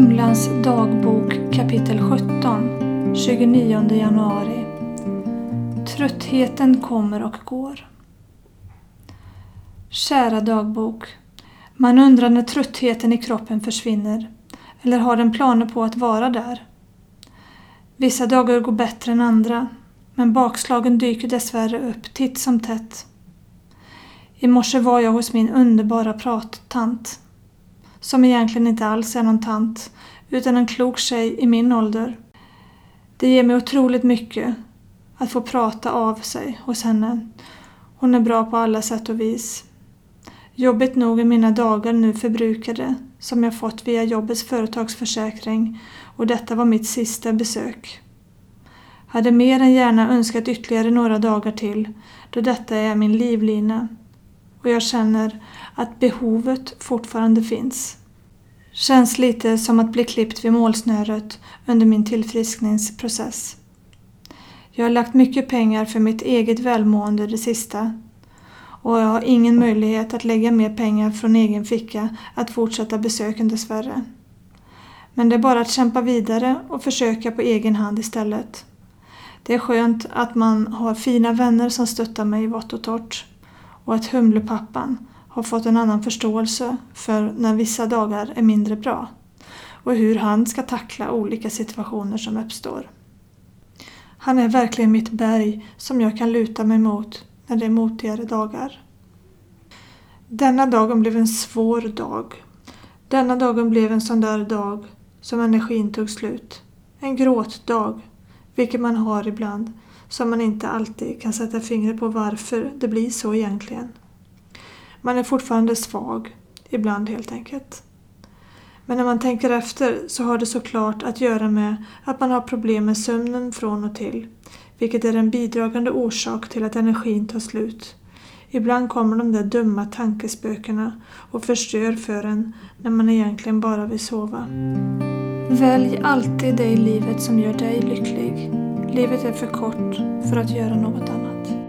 Humlans dagbok kapitel 17 29 januari Tröttheten kommer och går. Kära dagbok. Man undrar när tröttheten i kroppen försvinner. Eller har den planer på att vara där? Vissa dagar går bättre än andra. Men bakslagen dyker dessvärre upp titt som tätt. I morse var jag hos min underbara prattant som egentligen inte alls är någon tant, utan en klok tjej i min ålder. Det ger mig otroligt mycket att få prata av sig hos henne. Hon är bra på alla sätt och vis. Jobbigt nog är mina dagar nu förbrukade som jag fått via jobbets företagsförsäkring och detta var mitt sista besök. Hade mer än gärna önskat ytterligare några dagar till då detta är min livlina och jag känner att behovet fortfarande finns. Känns lite som att bli klippt vid målsnöret under min tillfriskningsprocess. Jag har lagt mycket pengar för mitt eget välmående det sista och jag har ingen möjlighet att lägga mer pengar från egen ficka att fortsätta besöken dessvärre. Men det är bara att kämpa vidare och försöka på egen hand istället. Det är skönt att man har fina vänner som stöttar mig i vått och torrt och att Humlepappan har fått en annan förståelse för när vissa dagar är mindre bra och hur han ska tackla olika situationer som uppstår. Han är verkligen mitt berg som jag kan luta mig mot när det är motigare dagar. Denna dagen blev en svår dag. Denna dagen blev en sån där dag som energin tog slut. En gråtdag, vilket man har ibland som man inte alltid kan sätta fingret på varför det blir så egentligen. Man är fortfarande svag, ibland helt enkelt. Men när man tänker efter så har det såklart att göra med att man har problem med sömnen från och till, vilket är en bidragande orsak till att energin tar slut. Ibland kommer de där dumma tankespökena och förstör för en när man egentligen bara vill sova. Välj alltid det i livet som gör dig lycklig. Livet är för kort för att göra något annat.